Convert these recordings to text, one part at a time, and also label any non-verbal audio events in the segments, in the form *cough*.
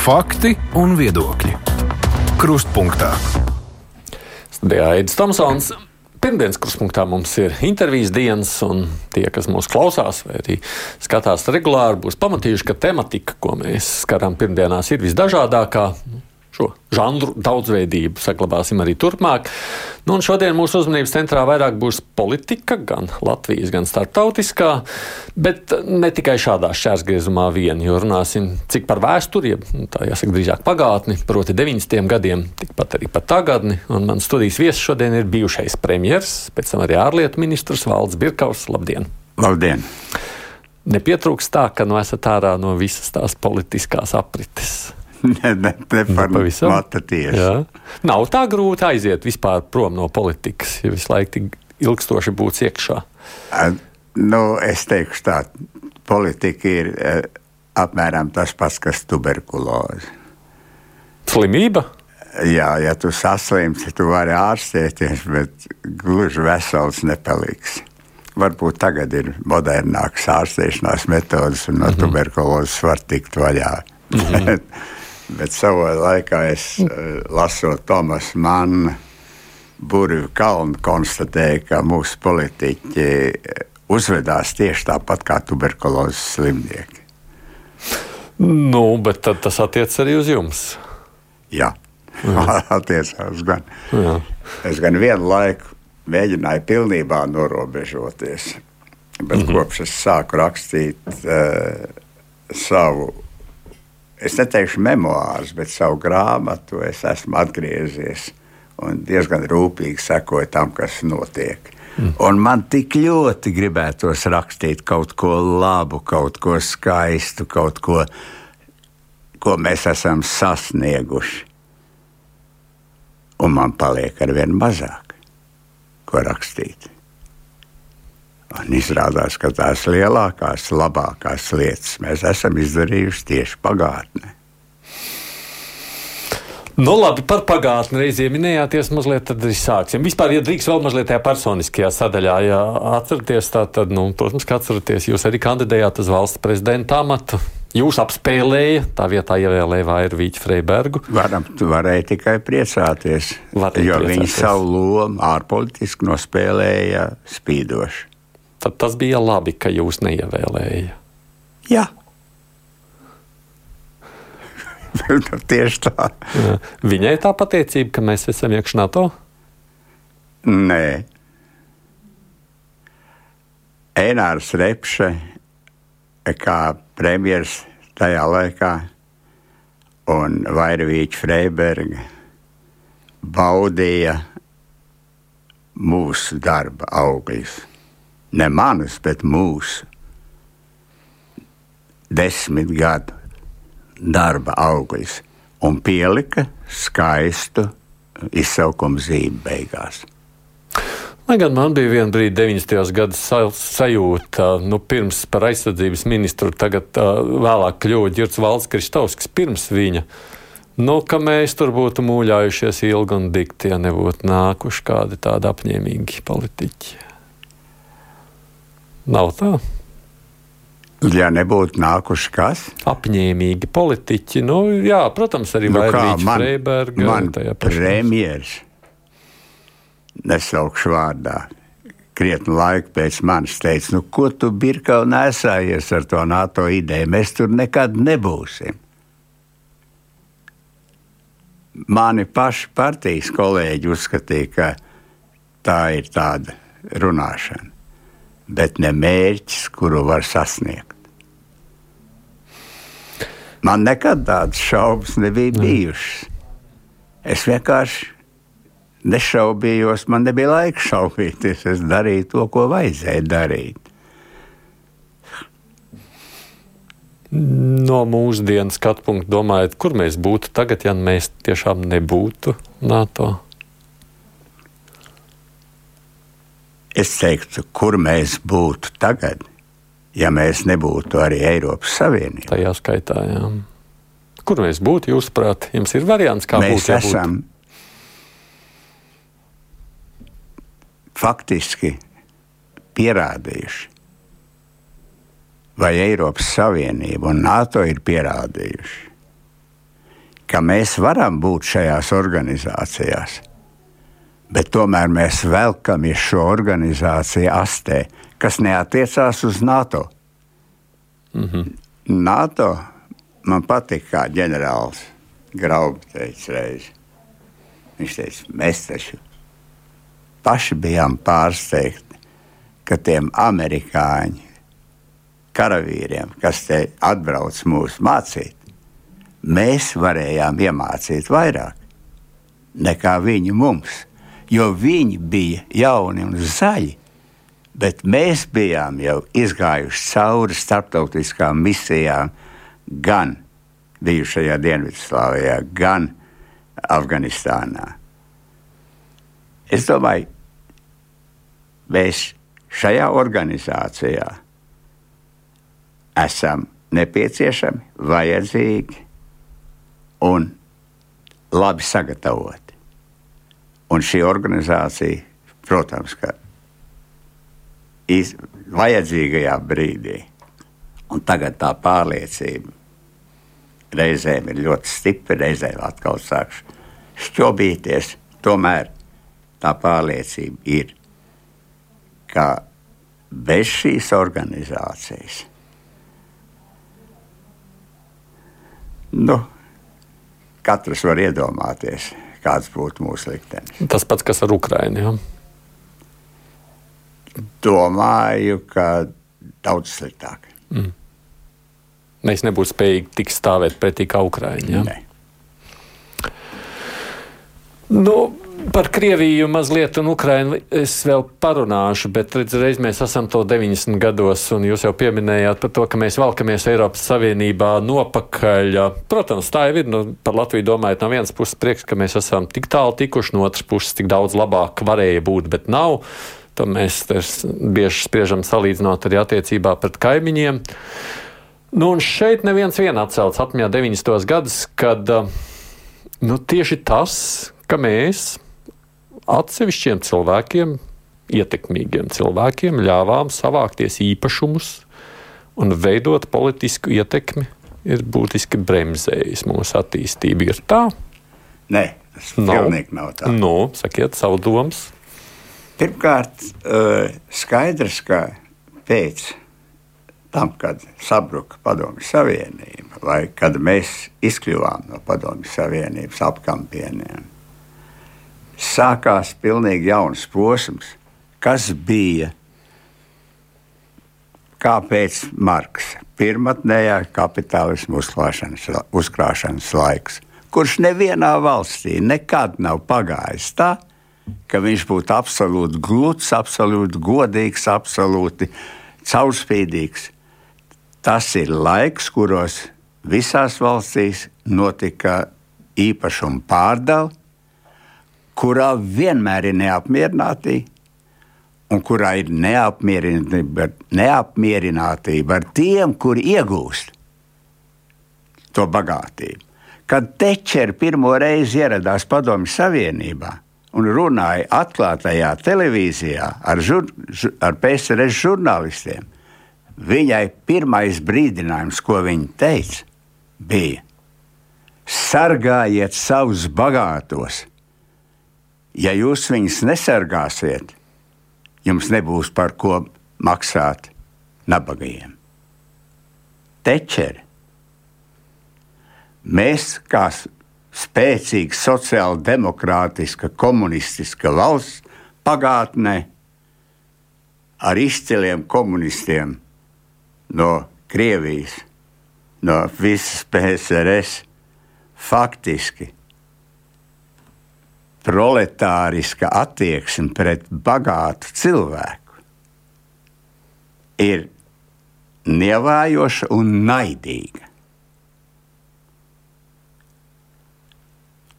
Fakti un viedokļi. Krustpunktā. Studijā Aits Tomsons. Pirmdienas kruspunktā mums ir intervijas dienas, un tie, kas mūs klausās vai arī skatās regulāri, būs pamatījuši, ka tematika, ko mēs skatām pirmdienās, ir visdažādākā šo žanru daudzveidību saglabāsim arī turpmāk. Nu, šodien mūsu uzmanības centrā vairāk būs politika, gan Latvijas, gan starptautiskā, bet ne tikai šādā šķērsgriezumā vien, jo runāsim cik par vēsturi, nu, tā jāsaka drīzāk pagātni, proti 90. gadiem, tikpat arī par tagadni. Un mans studijas viesis šodien ir bijušais premjers, pēc tam arī ārlietu ministrs Valds Birkaus. Labdien! Labdien! Nepietrūkst tā, ka nu esat ārā no visas tās politiskās aprites. *laughs* ne, ne, ne Nu, par pavisam. matu tieši. Jā. Nav tā grūti aiziet vispār prom no politikas, ja visu laiku tik ilgstoši būs iekšā. Nu, es teikšu tā, politika ir eh, apmēram tas pats, kas tuberkuloze. Slimība? Jā, ja tu saslimsti, tu vari ārstēties, bet gluži vesels nepaliks. Varbūt tagad ir modernākas ārstēšanās metodas, un no mm -hmm. tuberkulozes var tikt vaļā. Mm -hmm. *laughs* bet, savā laikā es uh, lasot Tomas Manna burvju kalnu, konstatēju, ka mūsu politiķi eh, uzvedās tieši tāpat kā tuberkulozes slimnieki. Nu, bet tad tas attiec arī uz jums. Jā, *laughs* attiecās gan. Jā. Es gan vienu laiku mēģināju pilnībā norobežoties, bet mm -hmm. kopš es sāku rakstīt uh, savu, es neteikšu memoārus, bet savu grāmatu, es esmu atgriezies un diezgan rūpīgi sekoju tam, kas notiek. Mm. Un man tik ļoti gribētos rakstīt kaut ko labu, kaut ko skaistu, kaut ko, ko mēs esam sasnieguši. Un man paliek ar vien mazāk, ko rakstīt. Un izrādās, ka tās lielākās, labākās lietas mēs esam izdarījuši tieši pagātnē. Nu, labi, par pagātni reizē minējāties, mazliet tad arī sāksim. Vispār, ja drīkst vēl mazliet tajā personiskajā sadaļā, ja atceraties, tā, tad, nu, protams, ka atceraties, jūs arī kandidējāt uz valsts prezidenta amatu. Jūs apspēlējāt, tā vietā ievēlēja Vairu Vīķu Freibergu. Varam, varēja tikai priecāties, Varēja jo viņi priecāties. savu lomu ārpolitiski nospēlēja spīdoši. Tad tas bija labi, ka jūs neievēlējāt. Jā. *laughs* Tieši tā. Viņai tā pateicība, ka mēs esam iekšā NATO. Nē. Einārs Repše, kā premjeras tajā laikā, un Vairvīķa Freiberga baudīja mūsu darba augļus. Ne manus, bet mūsu desmit gadu darba augļus un pielika skaistu izsaukumu zīmi beigās. Lai gan man bija viena brīdi, 90. gada sa- sajūta, nu, pirms par aizsardzības ministru, tagad vēlāk kļuva Girts Valds Kristovskis pirms viņa. Nu, ka mēs tur būtu mūļājušies ilgi un dikti, ja nebūtu nākuši kādi tādi apņēmīgi politiķi. Nav tā. Ja nebūtu nākuši kas, Apņēmīgi politiķi, nu, jā, protams, arī nu, Vairvīķa man, Freiberga. man premjeras, nesaukšu vārdā, krietni laika pēc manis teica, nu, ko tu birkau nesājies ar to NATO ideju, mēs tur nekad nebūsim. Mani paši partijas kolēģi uzskatīja, ka tā ir tāda runāšana, bet ne mērķis, kuru var sasniegt. Man nekad tādas šaubas nebija bijušas. Es vienkārši nešaubījos, man nebija laika šaubīties. Es darīju to, ko vajadzēja darīt. No mūsdienu skatu punkta domājat, kur mēs būtu tagad, ja mēs tiešām nebūtu NATO? Es teiktu, kur mēs būtu tagad, ja mēs nebūtu arī Eiropas Savienībā. Tajā skaitā, jā. Kur mēs būtu, jūsuprāt, jums ir variants, kā Mēs jābūt? esam faktiski pierādījuši, vai Eiropas Savienība un NATO ir pierādījuši, ka mēs varam būt šajās organizācijās, bet tomēr mēs velkamies šo organizāciju astē, kas neatiecās uz NATO. Mm -hmm. NATO man patīk, kā ģenerālis Graubi teica reizi. Viņš teica, mēs taču paši bijām pārsteigti, ka tiem amerikāņu karavīriem, kas te atbrauc mūs mācīt, mēs varējām iemācīt vairāk nekā viņi mums. Jo viņi bija jauni un zaļi, bet mēs bijām jau izgājuši cauri starptautiskām misijām gan bijušajā Dienvidslāvijā, gan Afganistānā. Es domāju, mēs šajā organizācijā esam nepieciešami, vajadzīgi un labi sagatavoti. Un šī organizācija, protams, ka iz, vajadzīgajā brīdī, un tagad tā pārliecība reizēm ir ļoti stipra, reizēm atkal sākšu šķobīties. Tomēr tā pārliecība ir, ka bez šīs organizācijas nu, katrs var iedomāties, kāds būtu mūsu liktenis. Tas pats, kas ar Ukrajinu. Ja? Domāju, ka daudz sliktāk. Mm. Mēs nebūsim spējīgi tik stāvēt pretī kā Ukraiņa. Ja? Nē. Nu, Par Krieviju mazliet un Ukrainu es vēl parunāšu, bet reiz mēs esam to 90 gados, un jūs jau pieminējāt par to, ka mēs valkamies Eiropas Savienībā nopakaļ. Protams, tā jau ir. Nu, par Latviju domājot, no vienas puses prieks, ka mēs esam tik tālu tikuši, no otras puses tik daudz labāk varēja būt, bet nav. To mēs bieži spriežam salīdzinot arī attiecībā pret kaimiņiem. Nu, un šeit neviens vien atcelts atmiņā 90. gadus, kad nu, tieši tas, ka mēs atsevišķiem cilvēkiem, ietekmīgiem cilvēkiem, ļāvām savākties īpašumus un veidot politisku ietekmi, ir būtiski bremzējis mūsu attīstību. Ir tā? Nē, tas nav. pilnīgi nav tā. Nu, sakiet savu domas. Pirmkārt, eh, skaidrs, ka pēc tam, kad sabruka Padomju Savienība, vai kad mēs izkļuvām no Padomju Savienības apkampieniem, sākās pilnīgi jauns posms, kas bija kāpēc Marks pirmotnējā kapitālismu uzkrāšanas laiks, kurš nevienā valstī nekad nav pagājis tā, ka viņš būtu absolūti gluds, absolūti godīgs, absolūti caurspīdīgs. Tas ir laiks, kuros visās valstīs notika īpašuma pārdala, kurā vienmēr ir neapmierinātība, un kurā ir neapmierinātība, neapmierinātība ar tiem, kuri iegūst to bagātību. Kad Tečers pirmo reizi ieradās Padomju Savienībā un runāja atklātajā televīzijā ar, žur, ar PSRS žurnālistiem, viņai pirmais brīdinājums, ko viņa teica, bija: sargājiet savus bagātos, Ja jūs viņus nesargāsiet, jums nebūs par ko maksāt nabagajiem. Tečeri. Mēs, kā spēcīga sociāla, demokrātiska, komunistiska valsts, pagātnē ar izciliem komunistiem no Krievijas, no visas PSRS, faktiski proletāriska attieksme pret bagātu cilvēku ir nievājoša un naidīga.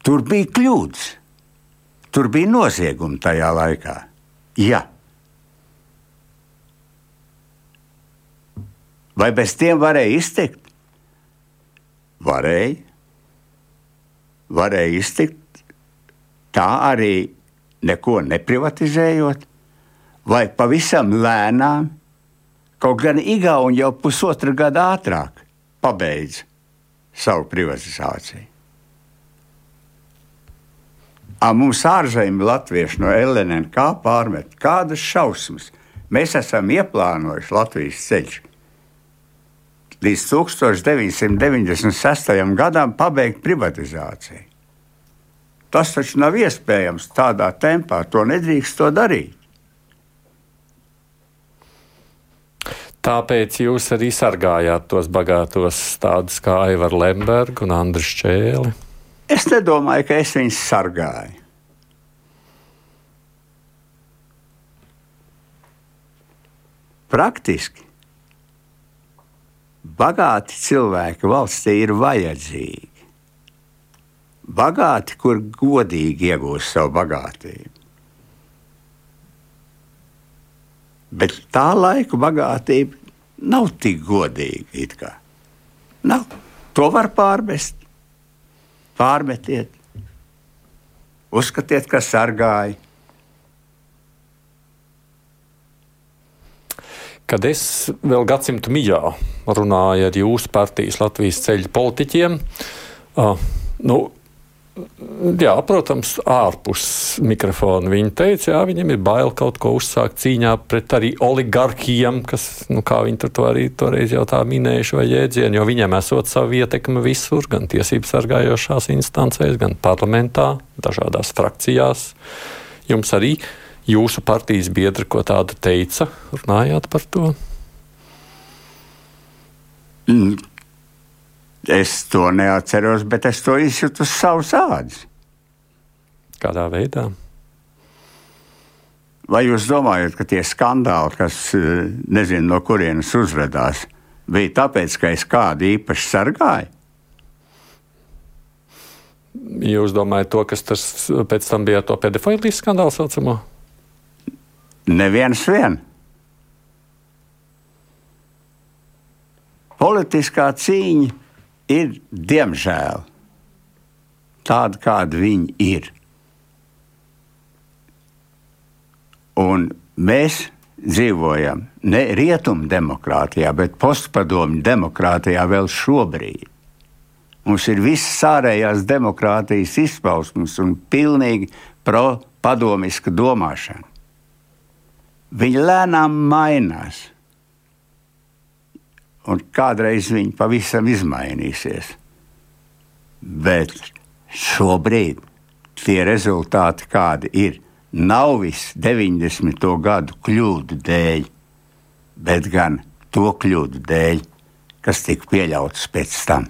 Tur bija kļūdas, tur bija noziegumi tajā laikā. Jā. Vai bez tiem varēja iztikt? Varēja. Varēja iztikt tā arī neko neprivatizējot, vai pavisam lēnām, kaut gan Igauni jau pusotra gada ātrāk pabeidz savu privatizāciju. A mums ārzemju latvieši no LNK pārmet kādas šausmas. Mēs esam ieplānojuši Latvijas ceļu līdz 1996. gadam pabeigt privatizāciju. Tas taču nav iespējams tādā tempā, to nedrīkst to darīt. Tāpēc jūs arī sargājāt tos bagātos tādus kā Aivara Lemberga un Andris Čēli. Es nedomāju, ka es viņus sargāju. Praktiski bagāti cilvēki valstī ir vajadzīgi. Bagāti, kur godīgi iegūst savu bagātību. Bet tā laika bagātība nav tik godīga. Nav. To var pārmest. Pārmetiet. Uzskatiet, ka sargāja. Kad es vēl gadsimtu mijā runāju ar jūsu partijas Latvijas ceļu politiķiem, uh, nu, Jā, protams, ārpus mikrofona viņi teica, ka viņiem ir bail kaut ko uzsākt cīņā pret arī oligarkiem, kas, nu, kā viņi to arī toreiz jau tā minējuši, vai jēdzienu, jo viņiem esot savu ietekmi visur, gan tiesību sargājošās instancēs, gan parlamentā, dažādās frakcijās. Jums arī jūsu partijas biedri, ko tādu teica, runājāt par to? Es to neatceros, bet es to izjūtu uz savas ādas. Kādā veidā? Vai jūs domājat, ka tie skandāli, kas eh, nezinu no kurienes uzrādījās, bija tāpēc, ka es kādu īpaši sargāju? Jūs domājat, to, kas tas pēc tam bija to pedofilijas skandālu saucamo? Neviens vien. Politiskā cīņa ir diemžēl tāda, kāda viņi ir. Un mēs dzīvojam ne rietumu demokrātijā, bet postpadomju demokrātijā vēl šobrīd. Mums ir visas ārējās demokrātijas izpausmes un pilnīgi pro-padomiska domāšana. Viņi lēnām mainās un kādreiz viņi pavisam izmainīsies. Bet šobrīd tie rezultāti, kādi ir, nav viss 90. gadu kļūdu dēļ, bet gan to kļūdu dēļ, kas tika pieļautas pēc tam,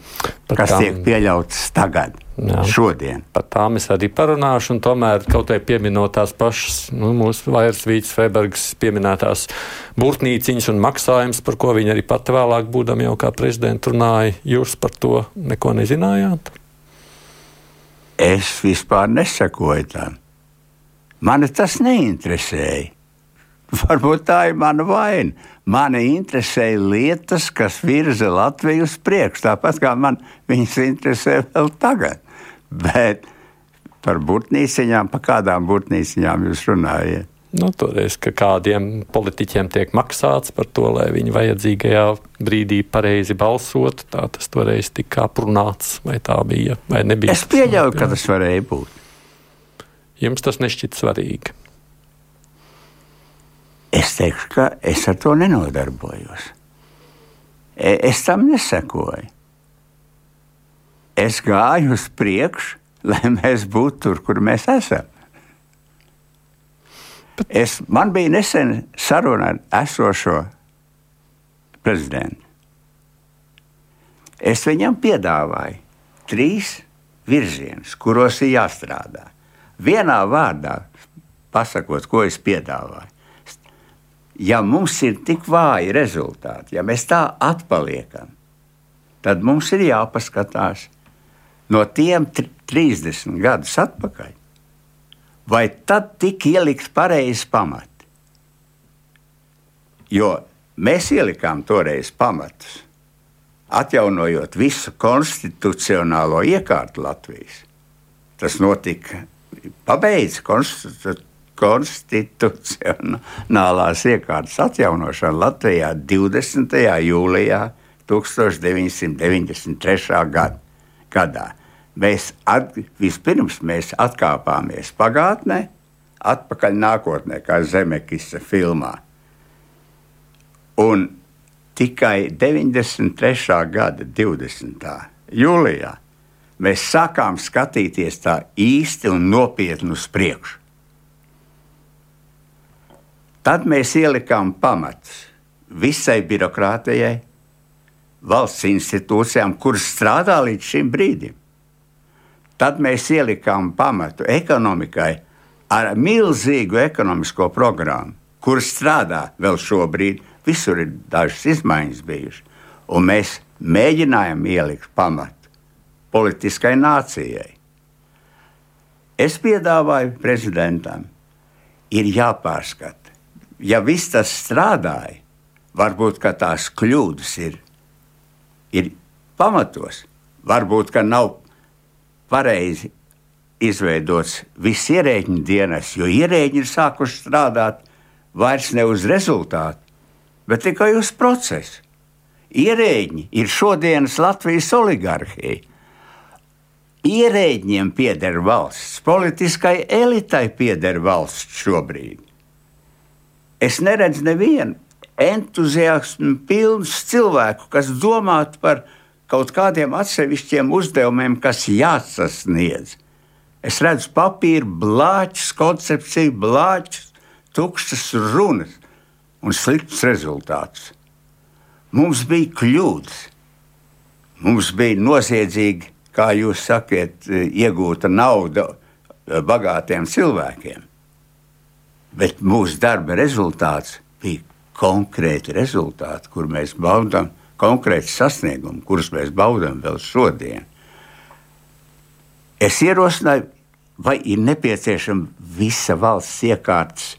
Pat kas tam... tiek pieļautas tagad. Jā. Šodien. Par tām es arī parunāšu, un tomēr kaut kā pieminot tās pašas nu, mūsu Vairs Vīts Freibergs pieminētās burtnīciņas un maksājums, par ko viņa arī pat vēlāk būdam jau kā prezidents runāja. Jūs par to neko nezinājāt? Es vispār nesakoju tam. Mani tas neinteresēja. *laughs* Varbūt tā ir mana vaina. Mani interesē lietas, kas virza Latviju uz priekšu, tāpat kā man viņas interesē vēl tagad. Bet par burtnīciņām, par kādām burtnīciņām jūs runājat? Nu, toreiz, ka kādiem politiķiem tiek maksāts par to, lai viņi vajadzīgajā brīdī pareizi balsotu. Tā tas toreiz tika aprunāts, vai tā bija, vai nebija. Es pieļauju, ka tas varēja būt. Jums tas nešķiet svarīgi. Es teikšu, ka es ar to nenodarbojos. E, es tam nesekoju es gāju uz priekšu, lai *laughs* mēs būtu tur, kur mēs esam. Es, man bija nesen saruna ar esošo prezidentu. Es viņam piedāvāju trīs virzienus, kuros ir jāstrādā. Vienā vārdā pasakot, ko es piedāvāju. Ja mums ir tik vāji rezultāti, ja mēs tā atpaliekam, tad mums ir jāpaskatās, no tiem 30 gadus atpakaļ, vai tad tika ielikt pareizi pamati? Jo mēs ielikām toreiz pamatus, atjaunojot visu konstitucionālo iekārtu Latvijas. Tas notika, pabeigts konstitu, konstitucionālās iekārtas atjaunošana Latvijā 20. jūlijā 1993. gadā. Mēs at, vispirms mēs atkāpāmies pagātnē, atpakaļ nākotnē, kā Zemekisa filmā. Un tikai 93. gada 20. jūlijā mēs sākām skatīties tā īsti un nopietni uz priekšu. Tad mēs ielikām pamatus visai birokrātijai, valsts institūcijām, kuras strādā līdz šim brīdim. Tad mēs ielikām pamatu ekonomikai ar milzīgu ekonomisko programmu, kur strādā vēl šobrīd. Visur ir dažas izmaiņas bijušas, un mēs mēģinājām ielikt pamatu politiskai nācijai. Es piedāvāju prezidentam, ir jāpārskata. Ja viss tas strādāja, varbūt tās kļūdas ir, ir pamatos, varbūt nav pareizi izveidots viss ierēģiņu dienas, jo ierēģi ir sākuši strādāt vairs ne uz rezultātu, bet tikai uz procesu. Ierēģi ir šodienas Latvijas oligarhija. Ierēģiem pieder valsts, politiskai elitai pieder valsts šobrīd. Es neredzu nevienu entuziasmu pilnu cilvēku, kas domātu par kaut kādiem atsevišķiem uzdevumiem, kas jāsasniedz. Es redzu papīru, blāķis, koncepciju, blāķis, tukšas runas un slikts rezultāts. Mums bija kļūdas, mums bija noziedzīgi, kā jūs sakiet, iegūta nauda bagātiem cilvēkiem. Bet mūsu darba rezultāts bija konkrēti rezultāti, kur mēs baudām konkrēti sasniegumi, kurus mēs baudām vēl šodien. Es ierosināju, vai ir nepieciešama visa valsts iekārtas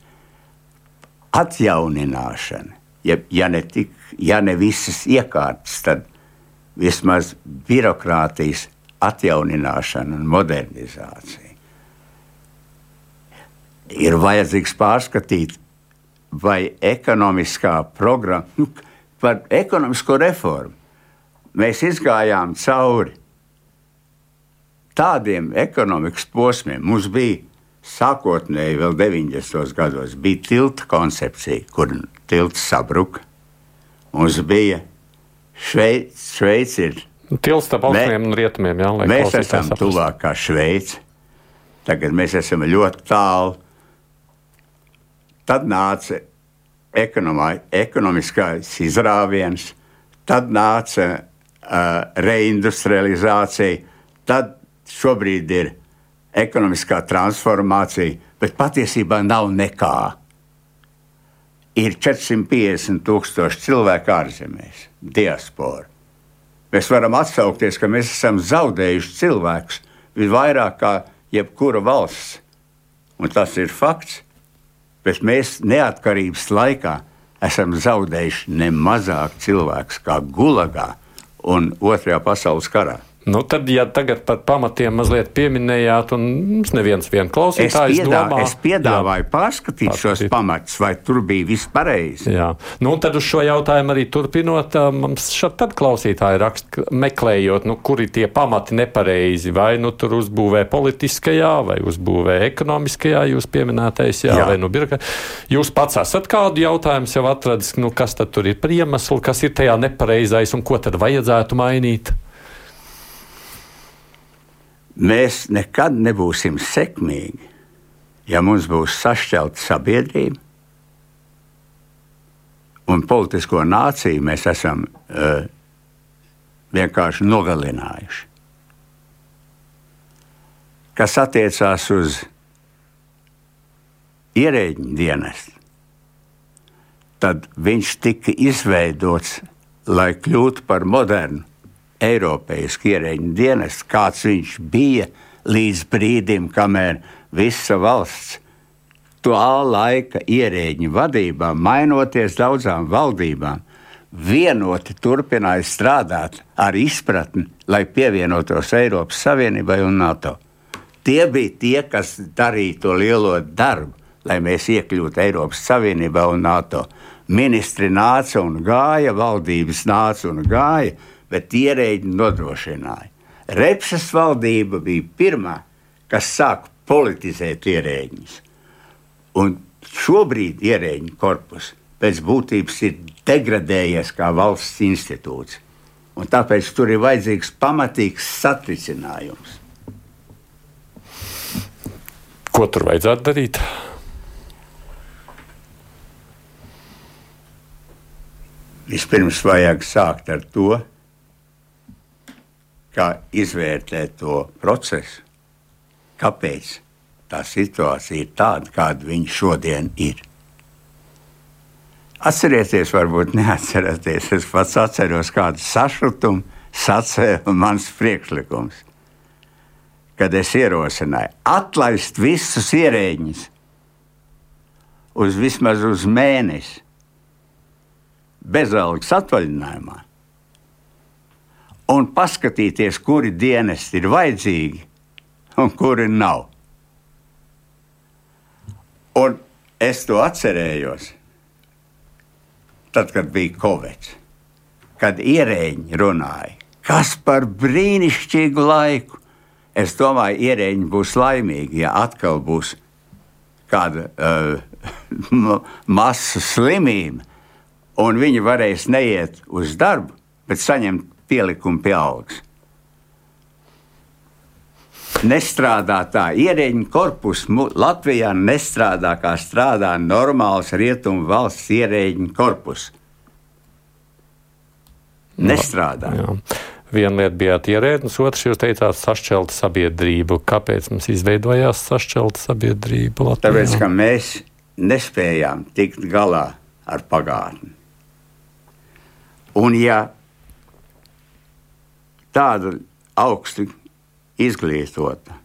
atjaunināšana. Ja, ja, ne tik, ja ne visas iekārtas, tad vismaz birokrātijas atjaunināšana un modernizācija. Ir vajadzīgs pārskatīt, vai ekonomiskā programma, nu, par ekonomisko reformu. Mēs izgājām cauri tādiem ekonomikas posmiem. Mums bija sākotnēji, vēl 90. gados, bija tilta koncepcija, kur tilts sabruka. Mums bija Šveice, Šveice ir. Tilts starp austrumiem un rietumiem. Jā, mēs esam tuvāk kā Šveice. Tagad mēs esam ļoti tālu. Tad nāca ekonomā, ekonomiskais izrāviens, tad nāca uh, reindustrializācija, tad šobrīd ir ekonomiskā transformācija, bet patiesībā nav nekā. Ir 450 tūkstoši cilvēku ārzemēs, diaspora. Mēs varam atsaukties, ka mēs esam zaudējuši cilvēkus visvairāk kā jebkura valsts. Un tas ir fakts bet mēs neatkarības laikā esam zaudējuši ne mazāk cilvēku kā Gulagā un Otrajā pasaules karā. Nu, tad, ja tagad par pamatiem mazliet pieminējāt, un mums neviens vien klausītājs es, piedā, domā, es piedāvāju jā, pārskatīt šos pamatus, vai tur bija viss pareizi. Jā, nu, tad uz šo jautājumu arī turpinot, mums šeit tad klausītāji raksta, meklējot, nu, kuri tie pamati nepareizi, vai nu tur uzbūvē politiskajā, vai uzbūvē ekonomiskajā, jūs pieminētais, jā, jā. vai nu birka. Jūs pats esat kādu jautājumu jau atradis, nu, kas tad tur ir par iemeslu, kas ir tajā nepareizais un ko tad vajadzētu mainīt? Mēs nekad nebūsim sekmīgi, ja mums būs sašķelta sabiedrība un politisko nāciju mēs esam uh, vienkārši nogalinājuši. Kas attiecās uz ierēģiņu dienestu, tad viņš tika izveidots, lai kļūtu par modernu Eiropeisku ierēģu dienestu, kāds viņš bija līdz brīdim, kamēr visa valsts to laika ierēģiņu vadībā, mainoties daudzām valdībām, vienoti turpināja strādāt ar izpratni, lai pievienotos Eiropas Savienībai un NATO. Tie bija tie, kas darīja to lielo darbu, lai mēs iekļūtu Eiropas Savienībā un NATO. Ministri nāca un gāja, valdības nāca un gāja, bet ierēģi nodrošināja. Repsas valdība bija pirmā, kas sāka politizēt ierēģus. Un šobrīd ierēģu korpus pēc būtības ir degradējies kā valsts institūts. Un tāpēc tur ir vajadzīgs pamatīgs satricinājums. Ko tur vajadzētu darīt? Vispirms vajag sākt ar to, kā izvērtēt to procesu, kāpēc tā situācija ir tāda, kāda viņa šodien ir. Atcerieties, varbūt neatcerieties. Es pats atceros, kādu sašutumu sacēla mans priekšlikums. Kad es ierosināju atlaist visus ierēģus uz vismaz uz mēnesi, bezalgas atvaļinājumā, un paskatīties, kuri dienesti ir vajadzīgi un kuri nav. Un es to atcerējos tad, kad bija Covid, kad ierēģi runāja, kas par brīnišķīgu laiku. Es domāju, ierēģi būs laimīgi, ja atkal būs kāda *laughs* uh, masu slimība, un viņi varēs neiet uz darbu, bet saņemt pielikumu pie algas. Nestrādā tā, ierēģiņa korpus Latvijā nestrādā kā strādā normāls rietumu valsts ierēģiņa korpus. Nestrādā. Jā, jā. Viena lieta bija ierēdnis, otrs jūs teicāt sašķelta sabiedrību. Kāpēc mums izveidojās sašķelta sabiedrība Latvijā? Tāpēc, ka mēs nespējām tikt galā ar pagātni. Un ja tāda augsta izglītota.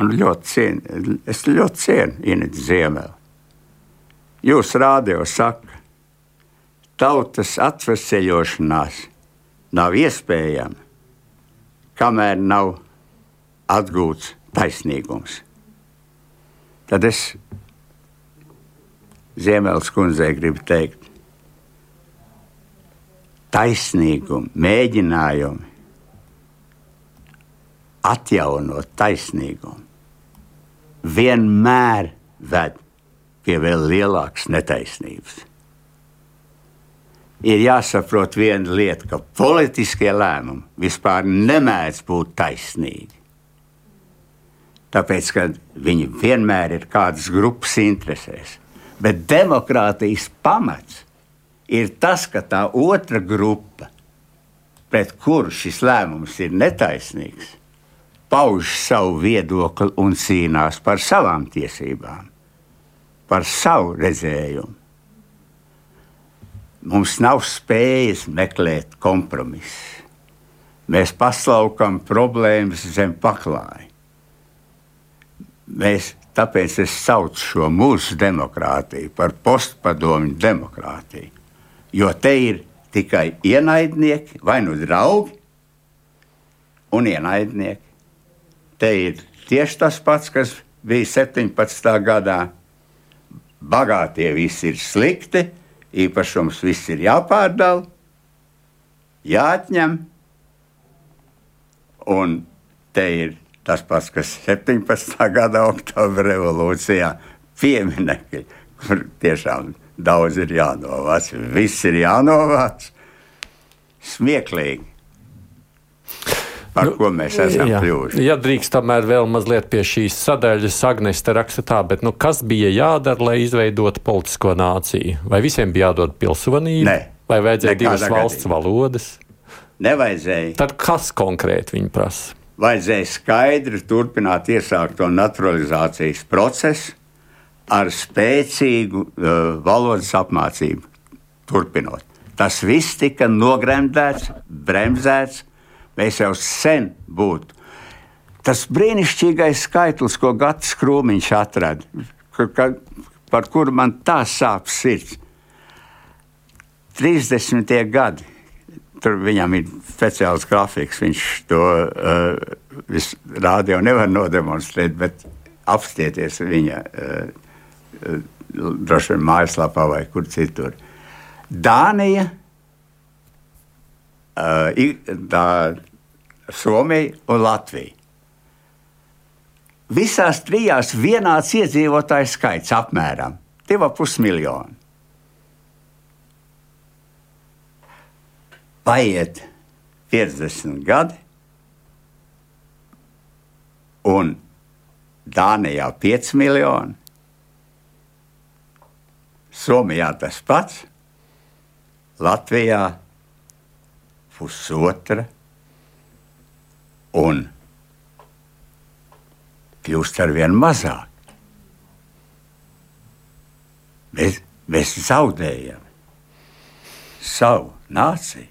Un ļoti cienu, es ļoti cienu Inês Ziemeli. Jūs rādio saka, tautas atveseļošanās nav iespējama, kamēr nav atgūts taisnīgums. Tad es Ziemeļs kundzei gribu teikt, taisnīgumu, mēģinājumu atjaunot taisnīgumu, vienmēr ved pie vēl lielākas netaisnības. Ir jāsaprot viena lieta, ka politiskie lēmumi vispār nemēdz būt taisnīgi. Tāpēc, ka viņi vienmēr ir kādas grupas interesēs. Bet demokrātijas pamats ir tas, ka tā otra grupa, pret kuru šis lēmums ir netaisnīgs, pauž savu viedokli un cīnās par savām tiesībām, par savu redzējumu. Mums nav spējas meklēt kompromisu. Mēs paslaukam problēmas zem paklāja. Mēs, tāpēc es saucu šo mūsu demokrātiju par postpadomju demokrātiju. Jo te ir tikai ienaidnieki, vai nu draugi un ienaidnieki. Te ir tieši tas pats, kas bija 17. gadā. Bagātie visi ir slikti, īpašums viss ir jāpārdala, jāatņem. Un te ir tas pats, kas 17. gada oktobra revolūcijā pieminekļi, kur tiešām daudz ir jānovāc, viss ir jānovāc. Smieklīgi par nu, ko mēs esam jā. kļuvuši. Ja drīkst tomēr vēl mazliet pie šīs sadaļas, Agnēs te raksta tā, bet nu, kas bija jādara, lai izveidotu politisko nāciju? Vai visiem bija jādod pilsonība? Nē. Vai vajadzēja divas valsts gadījumā. valodas? Nevajadzēja. Tad kas konkrēti viņi prasa? Vajadzēja skaidri turpināt iesākto naturalizācijas procesu ar spēcīgu uh, valodas apmācību. Turpinot. Tas viss tika nogremdēts, bremzēts, mēs jau sen būtu. Tas brīnišķīgais skaitlis, ko Gatis Krūmiņš atrada, ka, ka, par kuru man tā sāp sirds. 30. gadi. Tur viņam ir speciāls grafiks. Viņš to uh, rādio nevar nodemonstrēt, bet apstieties viņa uh, uh, droši vien mājaslapā vai kur citur. Dānija, uh, tā Somija un Latvija. Visās trijās vienāds iedzīvotāju skaits apmēram 2,5 miljoni. Paiet 50 gadi, un Dānijā 5 miljoni, Somijā tas pats, Latvijā pusotra un kļūst ar vien mazāk. Mēs, mēs zaudējam savu nāciju.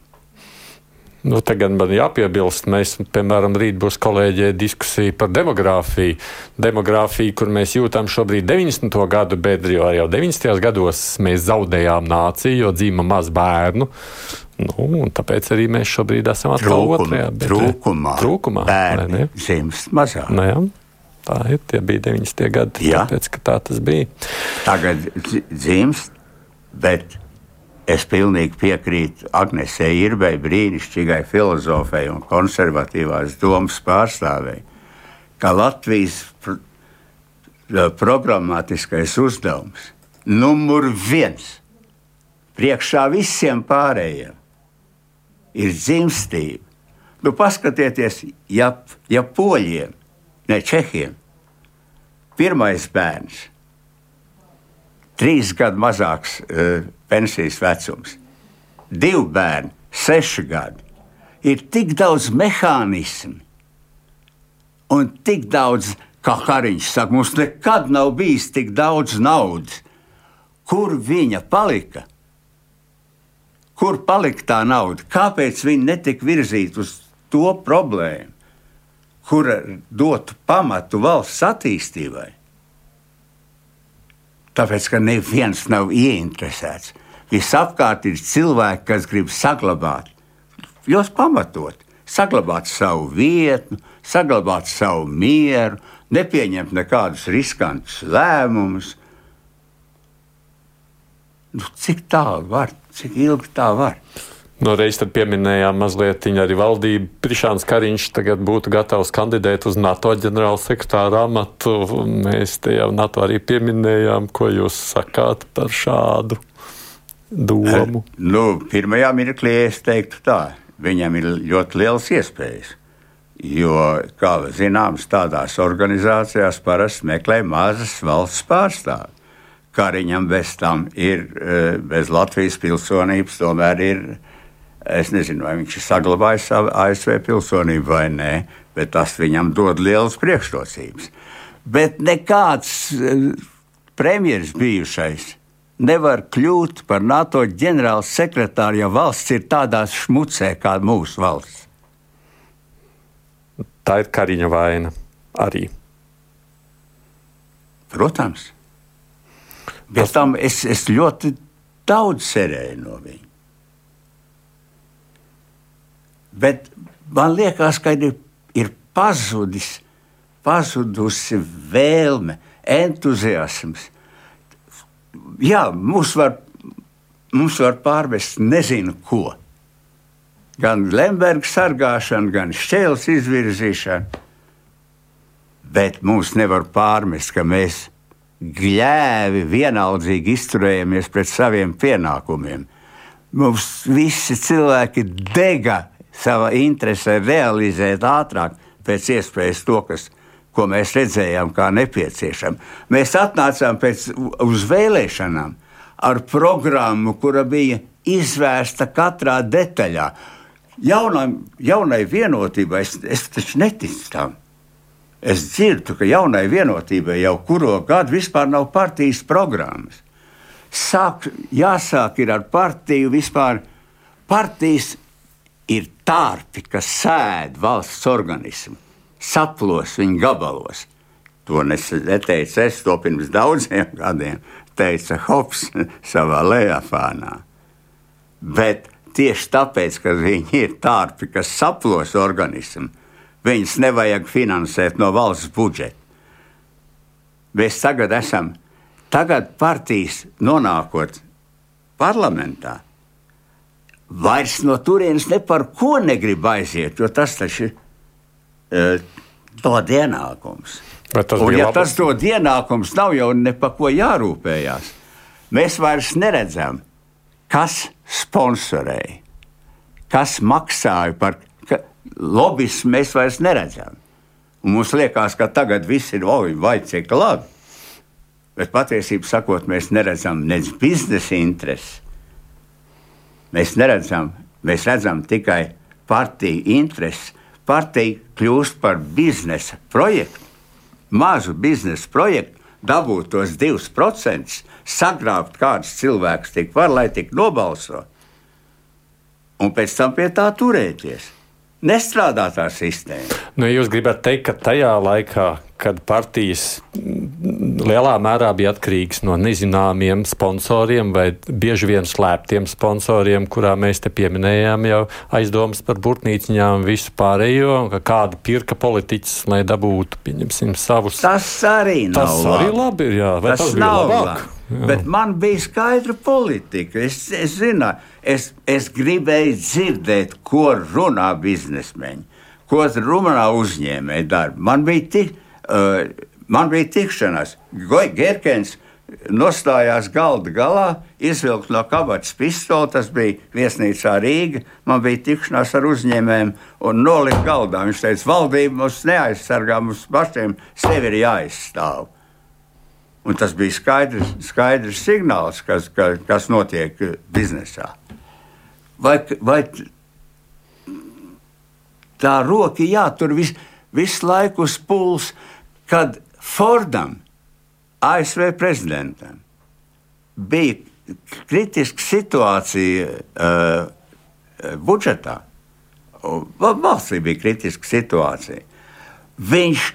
Nu, tagad man jāpiebilst, mēs, piemēram, rīt būs kolēģē diskusija par demogrāfiju. Demogrāfiju, kur mēs jūtam šobrīd 90. gadu bedri, jo jau 90. gados mēs zaudējām nāciju, jo dzīva maz bērnu. Nu, tāpēc arī mēs šobrīd esam atkal Trūkum, otrajā. Bet, trūkumā, trūkumā bērni dzimst mazāk. Nu, jā, tā ir. Tie bija 90. gadi, Jā. tāpēc, ka tā tas bija. Tagad dzi- dzimst, bet es pilnīgi piekrītu Agnesei Irbei, brīnišķīgai filozofei un konservatīvās domas pārstāvei, ka Latvijas pr programmatiskais uzdevums numur viens priekšā visiem pārējiem ir dzimstība. Nu, paskatieties, ja, ja poļiem, ne čehiem, pirmais bērns, trīs gadu mazāks uh, pensijas vecums, divi bērni, seši gadi, ir tik daudz mehānismu un tik daudz, kā Kariņš saka, mums nekad nav bijis tik daudz naudas. Kur viņa palika? Kur palika tā nauda? Kāpēc viņa netika virzīta uz to problēmu, kura dotu pamatu valsts attīstībai? Tāpēc, ka neviens nav ieinteresēts. Visapkārt ir cilvēki, kas grib saglabāt, jūs pamatot, saglabāt savu vietu, saglabāt savu mieru, nepieņemt nekādus riskantus lēmumus. Nu, cik tālu var, cik ilgi tā var? No reizes pieminējām mazliet arī valdību. Prišāns Kariņš tagad būtu gatavs kandidēt uz NATO ģenerāla sekretāra amatu. Mēs te jau NATO arī pieminējām, ko jūs sakāt par šādu domu. Nu, pirmajā mirklī es teiktu tā, viņam ir ļoti liels iespējas. Jo, kā zināms, tādās organizācijās parasti meklē mazas valsts pārstāvji. Kariņam bez tam ir, eh, bez Latvijas pilsonības, tomēr ir, es nezinu, vai viņš ir saglabājis savu ASV pilsonību vai nē, bet tas viņam dod lielas priekšrocības. Bet nekāds eh, premjeras bijušais nevar kļūt par NATO ģenerāla sekretāru, ja valsts ir tādā šmucē kā mūsu valsts. Tā ir Kariņa vaina arī. Protams. Pēc tam es, es ļoti daudz cerēju no viņa. Bet man liekas, ka ir, ir pazudis, pazudusi vēlme, entuziasms. Jā, mums var, mums var pārvest nezinu ko. Gan Lemberga sargāšana, gan šķēles izvirzīšana. Bet mums nevar pārmest, ka mēs gļēvi vienaldzīgi izturējamies pret saviem pienākumiem. Mums visi cilvēki dega savā interesē realizēt ātrāk, pēc iespējas to, kas, ko mēs redzējām, kā nepieciešams. Mēs atnācām pēc, vēlēšanām ar programmu, kura bija izvērsta katrā detaļā. Jaunai, jaunai vienotībai es, es taču neticu tam. Es dzirdu, ka jaunai vienotībai jau kuro gadu vispār nav partijas programmas. Sāk, jāsāk ar partiju vispār. Partijas ir tārpi, kas sēž valsts organismu, saplos viņa gabalos. To neteicu es, to pirms daudziem *laughs* gadiem teica Hops *laughs* savā lejafānā. Bet tieši tāpēc, ka viņi ir tārpi, kas saplos organismu, viņus nevajag finansēt no valsts budžeta. Mēs tagad esam, tagad partijas nonākot parlamentā, vairs no turienes ne par ko negrib aiziet, jo tas taču uh, dod ienākums. Un, ja labi? tas dod ienākums, nav jau ne par ko jārūpējās. Mēs vairs neredzam, kas sponsorēja, kas maksāja par lobbyismu. Mēs vairs neredzam. Un mums liekas, ka tagad viss ir oi, vai cik labi. Bet patiesībā mēs neredzam nec biznesa intereses. Mēs neredzam, mēs redzam tikai partiju intereses. Partija kļūst par biznesa projektu, mazu biznesa projektu, dabūt tos 2%, sagrābt kādus cilvēkus tik var, lai tik nobalso. Un pēc tam pie tā turēties. Nestrādā tā sistēma. Nu, jūs gribat teikt, ka tajā laikā, kad partijas lielā mērā bija atkarīgas no nezināmiem sponsoriem vai bieži vien slēptiem sponsoriem, kurā mēs te pieminējām jau aizdomas par burtnīciņām un visu pārējo, un ka kāda pirka politiķis, lai dabūtu, pieņemsim, savus. Tas arī nav Tas arī labi ir, jā. Vai tas, tas nav labāk? labi. Bet man bija skaidra politika. Es, es zināju, es, es gribēju dzirdēt, ko runā biznesmeņi, ko runā uzņēmēji darbi. Man bija, tik, man bija tikšanās. Gerkens nostājās galda galā, izvilkt no kabatas pistoli. Tas bija viesnīcā Rīga. Man bija tikšanās ar uzņēmējiem un nolikt galdā. Viņš teica, valdība mums neaizsargā, mums pašiem sevi ir jāizstāv. Un tas bija skaidrs, skaidrs signāls, kas, ka, kas notiek biznesā. Vai, vai tā roka jātur vis, visu laiku uz pulsa, kad Fordam, ASV prezidentam, bija kritiska situācija uh, budžetā. Valstī bija kritiska situācija. Viņš,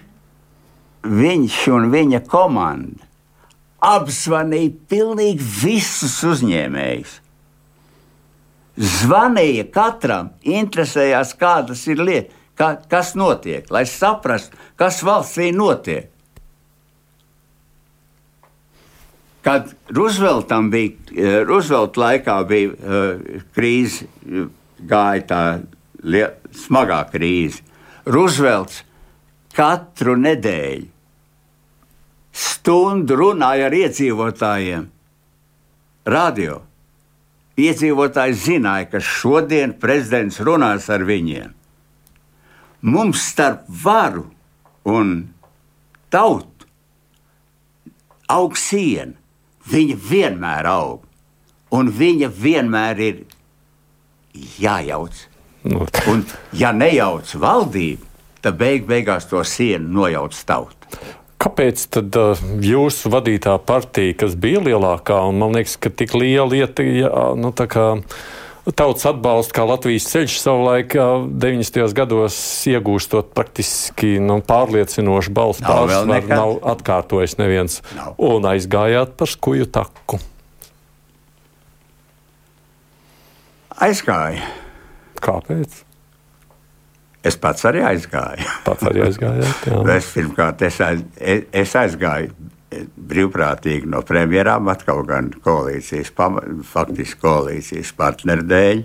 viņš un viņa komanda apzvanīja pilnīgi visus uzņēmējus. Zvanīja katram, interesējās, kādas ir lietas, kā, kas notiek, lai saprastu, kas valstī notiek. Kad Rooseveltam bija, Roosevelt laikā bija uh, krīze, gāja tā lie, smagā krīze. Roosevelts katru nedēļu stundu runāja ar iedzīvotājiem. Radio. Iedzīvotāji zināja, ka šodien prezidents runās ar viņiem. Mums starp varu un tautu aug siena. Viņa vienmēr aug, un viņa vienmēr ir jājauc. Nu, Un, ja nejauc valdība, tad beig beigās to sienu nojauc tauta. Kāpēc tad uh, jūsu vadītā partija, kas bija lielākā, un man liekas, ka tik liela lieta, ja, nu, tā kā tautas atbalsta, kā Latvijas ceļš savulaik uh, 90. gados iegūstot praktiski nu, pārliecinošu balstu pārsvaru, nav atkārtojis neviens, Nav. un aizgājāt par skuju taku. Aizgāja. Kāpēc? Es pats arī aizgāju. Pats arī aizgājāt. jā. *laughs* Es pirmkārt es aiz, es- es aizgāju brīvprātīgi no premjerām, atkal gan koalīcijas, faktiski koalīcijas partneru dēļ.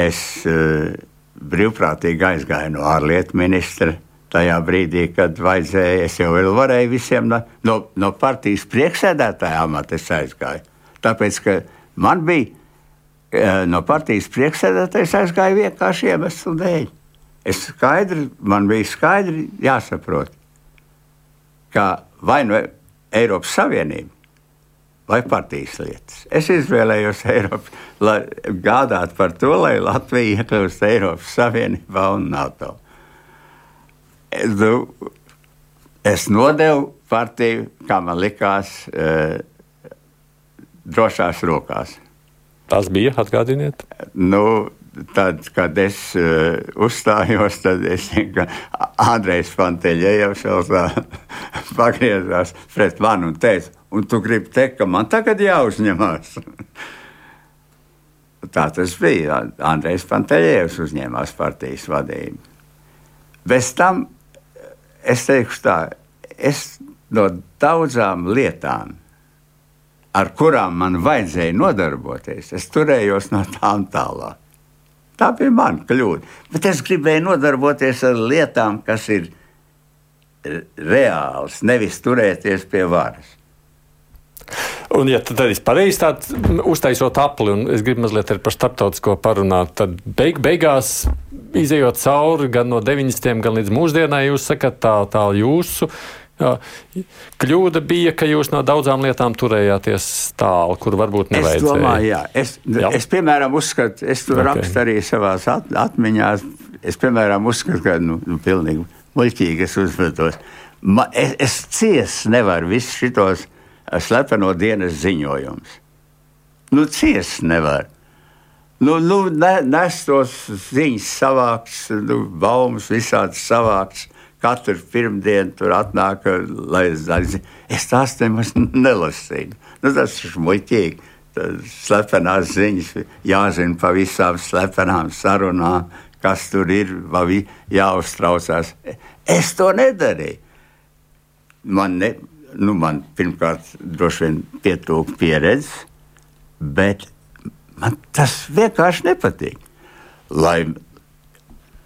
Es uh, brīvprātīgi aizgāju no ārlietu ministra. Tajā brīdī, kad vajadzēja, es jau varēju visiem no, no, no partijas priekšsēdētāja amata aizgāju. Tāpēc, ka man bija eh, no partijas priekšsēdētājs aizgāja vienkārši iemeslu dēļ. Es skaidri, man bija skaidri jāsaprot, ka vai nu Eiropas Savienība vai partijas lietas. Es izvēlējos Eiropu, lai gādātu par to, lai Latvija iekļūst Eiropas Savienībā un NATO. Es, nu, es nodevu partiju, kā man likās, eh, drošās rokās. Tas bija, atgādiniet. Nu, tad, kad es uh, uzstājos, tad es ka Andrejs Fanteļevs *laughs* pagriezās pret mani un teica, un tu gribi teikt, ka man tagad jāuzņemās. *laughs* tā tas bija. Andrejs Fanteļevs uzņēmās partijas vadību. Bez tam es teikšu tā, es no daudzām lietām ar kurām man vajadzēja nodarboties, es turējos no tām tālāk. Tā bija mana kļūda. Bet es gribēju nodarboties ar lietām, kas ir reāls, nevis turēties pie varas. Un, ja tad arī pareizi tādā uztaisot apli, un es gribu mazliet par starptautisko parunāt, tad beig, beigās, izējot cauri gan no 90. gan līdz mūsdienai, jūs sakat, tā, tā jūsu kļūda bija, ka jūs no daudzām lietām turējāties tālu, kur varbūt nevajadzēja. Es domāju, jā. Es, jā. es piemēram, uzskatu, es to okay. rakstu arī savās at, atmiņās. Es, piemēram, uzskatu, ka, nu, nu pilnīgi muļķīgi es uzvedos. Ma, es, es ciest nevaru visus šitos slepeno dienas ziņojums. Nu, ciest nevar. Nu, nu, ne, nes tos ziņas savāks, nu, baumas visādas savāks. Katru pirmdienu tur atnāk, lai es zinātu, es tās nemaz nelasīju. Nu, tas ir muļķīgi. Slepenās ziņas, jāzina pa visām slepenām sarunām, kas tur ir, vai jāuztraucās. Es to nedarīju. Man ne, nu, man pirmkārt droši vien pietrūka pieredzes, bet man tas vienkārši nepatīk. Lai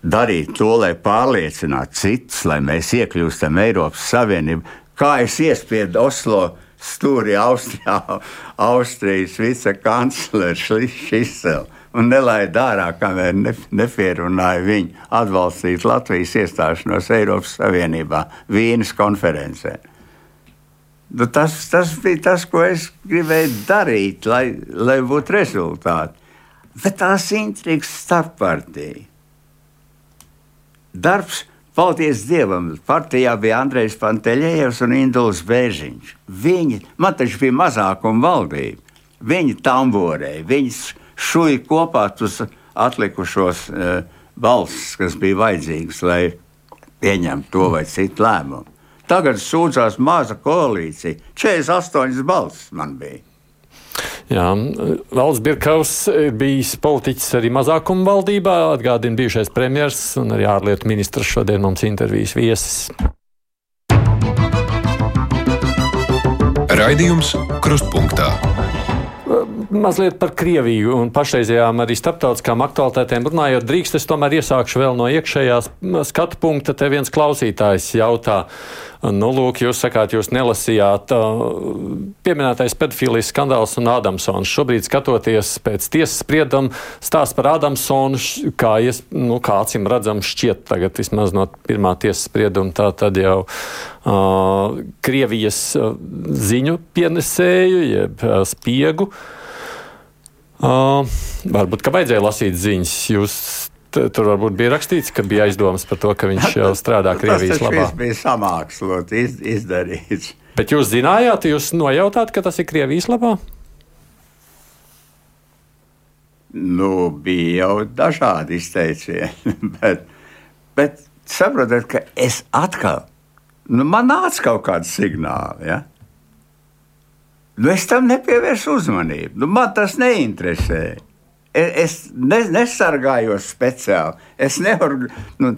darītu to, lai pārliecinātu citus, lai mēs iekļūstam Eiropas Savienībā, kā es iespiedu Oslo stūri Austrijā, Austrijas vicekanclers Šisels. Un nelaid ārā, kamēr ne, nepierunāja viņu atbalstīt Latvijas iestāšanos Eiropas Savienībā Vīnes konferencē. Nu, tas, tas bija tas, ko es gribēju darīt, lai, lai būtu rezultāti. Bet tās intrigas starppartija. Darbs, paldies Dievam, partijā bija Andrejs Panteļējevs un Induls Bēžiņš. Viņi, man taču bija mazākuma valdība. Viņi tamborēja, viņi šuja kopā tos atlikušos uh, balsis, kas bija vajadzīgas, lai pieņemtu to vai citu lēmumu. Tagad sūdzās maza koalīcija. 48 balsis man bija. Jā, Valsts Birkaus ir bijis politiķis arī mazākuma valdībā, atgādina bijušais premjers un arī ārlietu ministrs šodien mums intervijas viesis. Raidījums Krustpunktā mazliet par Krieviju un pašreizējām arī starptautiskām aktualitātēm runājot, drīkst es tomēr iesākšu vēl no iekšējās skatu punkta. Te viens klausītājs jautā, nu, lūk, jūs sakāt, jūs nelasījāt pieminētais pedofīlijas skandāls un Adamsons. Šobrīd skatoties pēc tiesas sprieduma, stāsts par Adamsonu, kā, ies, nu, kā acīm redzam, šķiet tagad vismaz no pirmā tiesas sprieduma, tā tad jau Krievijas ziņu pienesēju, jeb spiegu. Varbūt, ka vajadzēja lasīt ziņas. Jūs tur varbūt bija rakstīts, ka bija aizdomas par to, ka viņš jau strādā Krievijas labā. Tas bija samākslot, iz, izdarīts. Bet jūs zinājāt, jūs nojautāt, ka tas ir Krievijas labā? Nu, bija jau dažādi izteicieni, *laughs* bet, bet saprotat, ka es atkal, nu, man nāca kaut kādi signāli. Ja? Nu, es tam nepievērsu uzmanību. Nu, man tas neinteresē. E, es ne, nesargājos speciāli. Es, neorg... nu,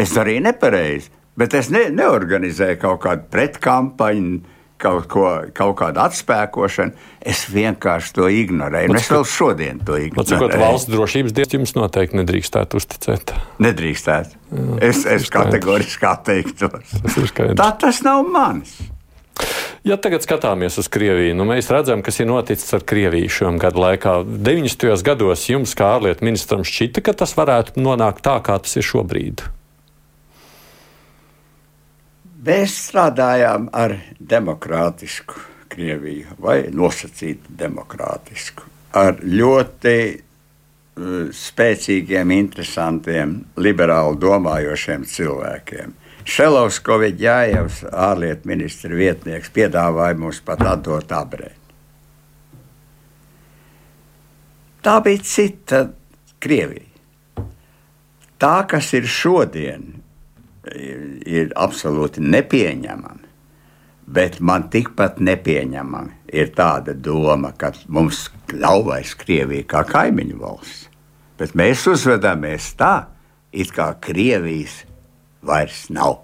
es arī nepareizi, bet es ne, neorganizēju kaut kādu pretkampaņu, kaut, ko, kaut kādu atspēkošanu. Es vienkārši to ignorēju. Es vēl šodien to ignorēju. Cikot valsts drošības dienas jums noteikti nedrīkstētu uzticēt? Nedrīkstētu. Jā, es es kategoriski atteiktos. Tā tas nav mans. Ja tagad skatāmies uz Krieviju, nu mēs redzam, kas ir noticis ar Krieviju šajā gadu laikā. 90. gados jums, kā ārlietu ministram, šķita, ka tas varētu nonākt tā, kā tas ir šobrīd. Mēs strādājām ar demokrātisku Krieviju, vai nosacītu demokrātisku, ar ļoti uh, spēcīgiem, interesantiem, liberāli domājošiem cilvēkiem. Šelovs Koviģājevs, ārlietu ministra vietnieks, piedāvāja mums pat atdot abrēnu. Tā bija cita Krievija. Tā, kas ir šodien, ir, ir absolūti nepieņemama. Bet man tikpat nepieņemama ir tāda doma, ka mums ļaujas Krievija kā kaimiņu valsts. Bet mēs uzvedamies tā, it kā Krievijas vairs nav.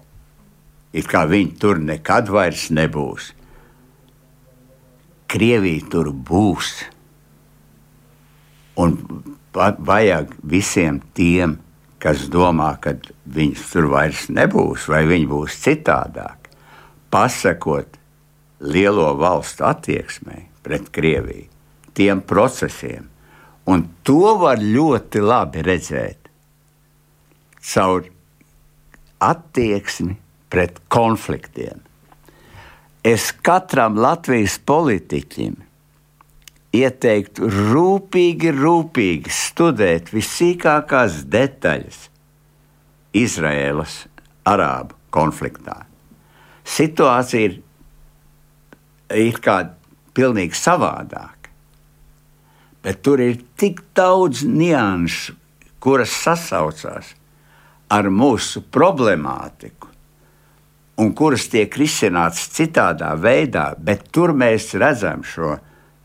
It kā viņi tur nekad vairs nebūs. Krievija tur būs. Un vajag visiem tiem, kas domā, ka viņus tur vairs nebūs, vai viņi būs citādāk, pasakot lielo valstu attieksmei pret Krieviju, tiem procesiem. Un to var ļoti labi redzēt caur attieksmi pret konfliktiem. Es katram Latvijas politiķim ieteiktu rūpīgi, rūpīgi studēt visīkākās detaļas Izraēlas arābu konfliktā. Situācija ir, ir kā pilnīgi savādāka, bet tur ir tik daudz nianšu, kuras sasaucās ar mūsu problemātiku, un kuras tiek risināts citādā veidā, bet tur mēs redzam šo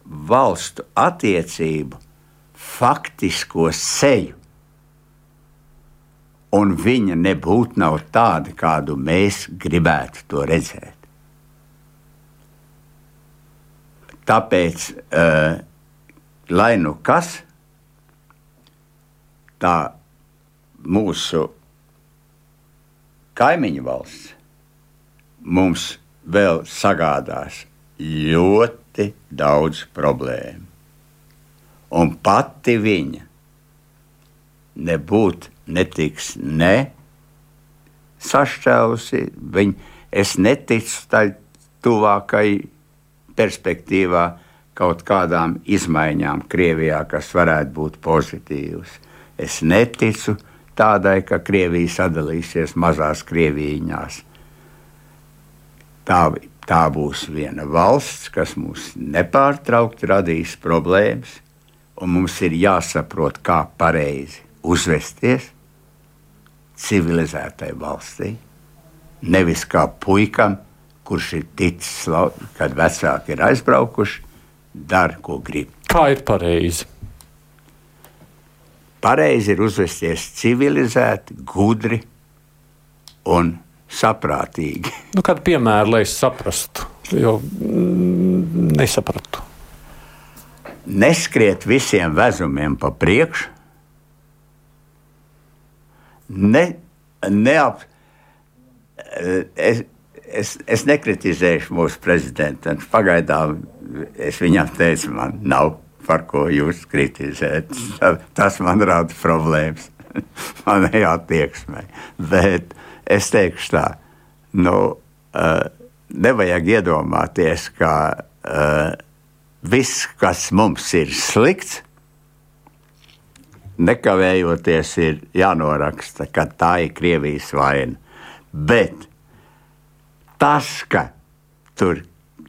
valstu attiecību faktisko seju. Un viņa nebūtu nav tāda, kādu mēs gribētu to redzēt. Tāpēc, uh, lai nu kas, tā mūsu kaimiņu valsts mums vēl sagādās ļoti ļoti daudz problēmu. Un pati viņa nebūtu netiks ne sašķēlusi, viņa, es neticu tai tuvākai perspektīvā kaut kādām izmaiņām Krievijā, kas varētu būt pozitīvas. Es neticu tādai, ka Krievija sadalīsies mazās Krievijās. Tā tā būs viena valsts, kas mums nepārtraukti radīs problēmas, un mums ir jāsaprot, kā pareizi uzvesties civilizētai valstī. Nevis kā puikam, kurš ir ticis, kad vecāki ir aizbraukuši, dara, ko grib. Kā ir pareizi? Pareizi ir uzvesties civilizēti, gudri un saprātīgi. Nu, kādu piemēru, lai es saprastu, jo mm, nesapratu. Neskriet visiem vezumiem pa priekšu, ne, neap, es, es, es nekritizēšu mūsu prezidentu. Pagaidām es viņam teicu, man nav par ko jūs kritizēt. Tas man rada problēmas *laughs* manai attieksmei. Bet es teikšu tā, nu, uh, nevajag iedomāties, ka uh, viss, kas mums ir slikts, nekavējoties ir jānoraksta, ka tā ir Krievijas vaina. Bet tas, ka tur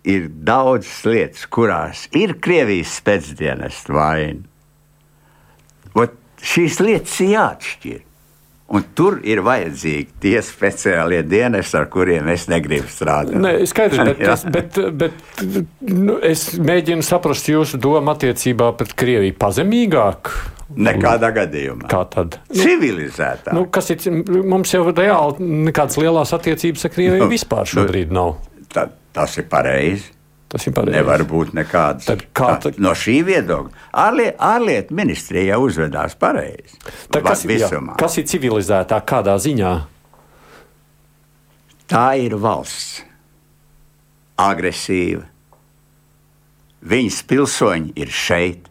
ir daudzas lietas, kurās ir Krievijas spēcdienas vaina, šīs lietas ir jāatšķir. Un tur ir vajadzīgi tie speciālie dienesti, ar kuriem es negribu strādāt. Nē, skaidrs, bet, *laughs* es, bet, bet nu, es mēģinu saprast jūsu domu attiecībā pret Krieviju pazemīgāk. Nekādā gadījumā. Kā tad? Civilizētā. Nu, kas ir, mums jau reāli nekādas lielās attiecības ar Krieviju nu, vispār nu, šobrīd nav. Tā, tas ir pareizi. Tas ir pareizi. Nevar būt nekādas. Tad kā tā, no šī viedokļa ārliet, ārlietu ministrija jau uzvedās pareizi. Kas, jā, kas ir civilizētā kādā ziņā? Tā ir valsts. Agresīva. Viņas pilsoņi ir šeit.